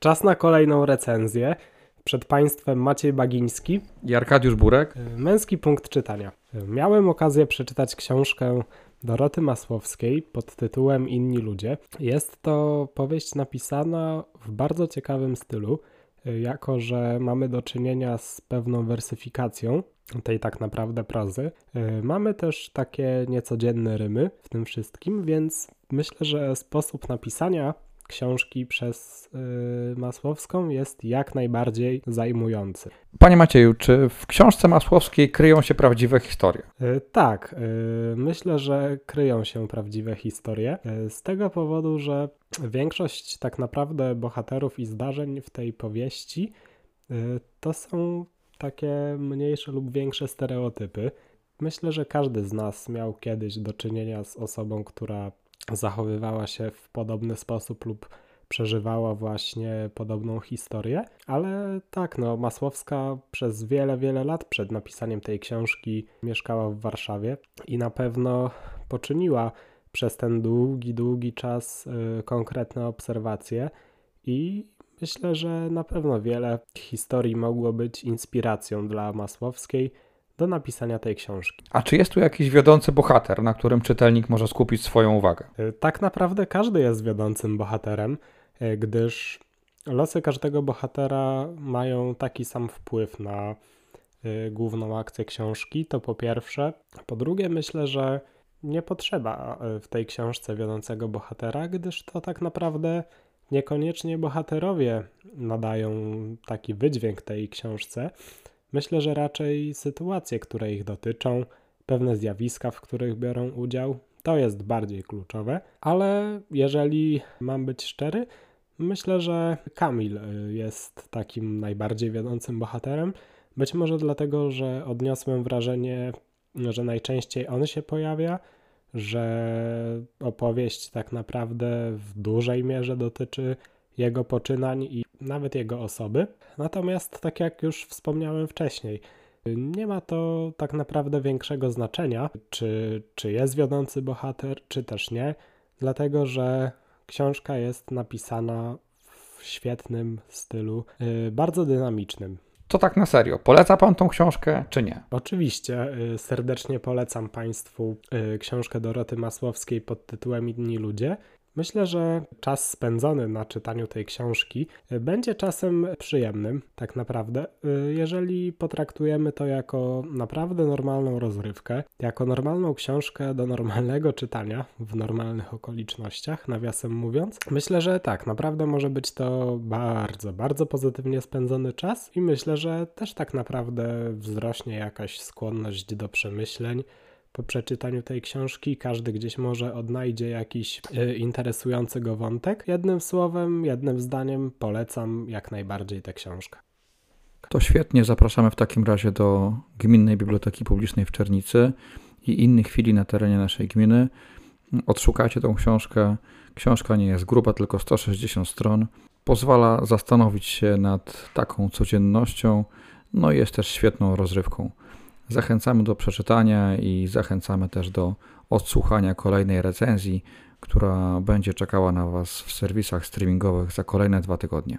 Czas na kolejną recenzję. Przed Państwem Maciej Bagiński, I Arkadiusz Burek. y, męski punkt czytania. Y, Miałem okazję przeczytać książkę Doroty Masłowskiej pod tytułem Inni ludzie. Jest to powieść napisana w bardzo ciekawym stylu, y, jako że mamy do czynienia z pewną wersyfikacją tej tak naprawdę prozy. Mamy też takie niecodzienne rymy w tym wszystkim, więc myślę, że sposób napisania książki przez y, Masłowską jest jak najbardziej zajmujący. Panie Macieju, czy w książce Masłowskiej kryją się prawdziwe historie? Y, Tak, y, myślę, że kryją się prawdziwe historie. y, Z tego powodu, że większość tak naprawdę bohaterów i zdarzeń w tej powieści y, to są takie mniejsze lub większe stereotypy. Myślę, że każdy z nas miał kiedyś do czynienia z osobą, która zachowywała się w podobny sposób lub przeżywała właśnie podobną historię, ale tak, no, Masłowska przez wiele, wiele lat przed napisaniem tej książki mieszkała w Warszawie i na pewno poczyniła przez ten długi, długi czas y, konkretne obserwacje i myślę, że na pewno wiele historii mogło być inspiracją dla Masłowskiej do napisania tej książki. A czy jest tu jakiś wiodący bohater, na którym czytelnik może skupić swoją uwagę? Y, Tak naprawdę każdy jest wiodącym bohaterem, y, gdyż losy każdego bohatera mają taki sam wpływ na y, główną akcję książki, to po pierwsze. Po drugie, myślę, że nie potrzeba w tej książce wiodącego bohatera, gdyż to tak naprawdę niekoniecznie bohaterowie nadają taki wydźwięk tej książce. Myślę, że raczej sytuacje, które ich dotyczą, pewne zjawiska, w których biorą udział, to jest bardziej kluczowe, ale jeżeli mam być szczery, myślę, że Kamil y, jest takim najbardziej wiodącym bohaterem. Być może dlatego, że odniosłem wrażenie, że najczęściej on się pojawia, że opowieść tak naprawdę w dużej mierze dotyczy jego poczynań i nawet jego osoby. Natomiast, tak jak już wspomniałem wcześniej, nie ma to tak naprawdę większego znaczenia, czy, czy jest wiodący bohater, czy też nie, dlatego że książka jest napisana w świetnym stylu, yy, bardzo dynamicznym. To tak na serio. Poleca pan tą książkę, czy nie? Oczywiście y, serdecznie polecam Państwu y, książkę Doroty Masłowskiej pod tytułem Inni ludzie. Myślę, że czas spędzony na czytaniu tej książki y, będzie czasem przyjemnym, tak naprawdę, y, jeżeli potraktujemy to jako naprawdę normalną rozrywkę, jako normalną książkę do normalnego czytania w normalnych okolicznościach, nawiasem mówiąc. Myślę, że tak, naprawdę może być to bardzo, bardzo pozytywnie spędzony czas i myślę, że też tak naprawdę wzrośnie jakaś skłonność do przemyśleń po przeczytaniu tej książki. Każdy gdzieś może odnajdzie jakiś y, interesujący go wątek. Jednym słowem, jednym zdaniem polecam jak najbardziej tę książkę. To świetnie. Zapraszamy w takim razie do Gminnej Biblioteki Publicznej w Czernicy i innych chwili na terenie naszej gminy. Odszukajcie tą książkę. Książka nie jest gruba, tylko 160 stron. Pozwala zastanowić się nad taką codziennością, no i jest też świetną rozrywką. Zachęcamy do przeczytania i zachęcamy też do odsłuchania kolejnej recenzji, która będzie czekała na Was w serwisach streamingowych za kolejne dwa tygodnie.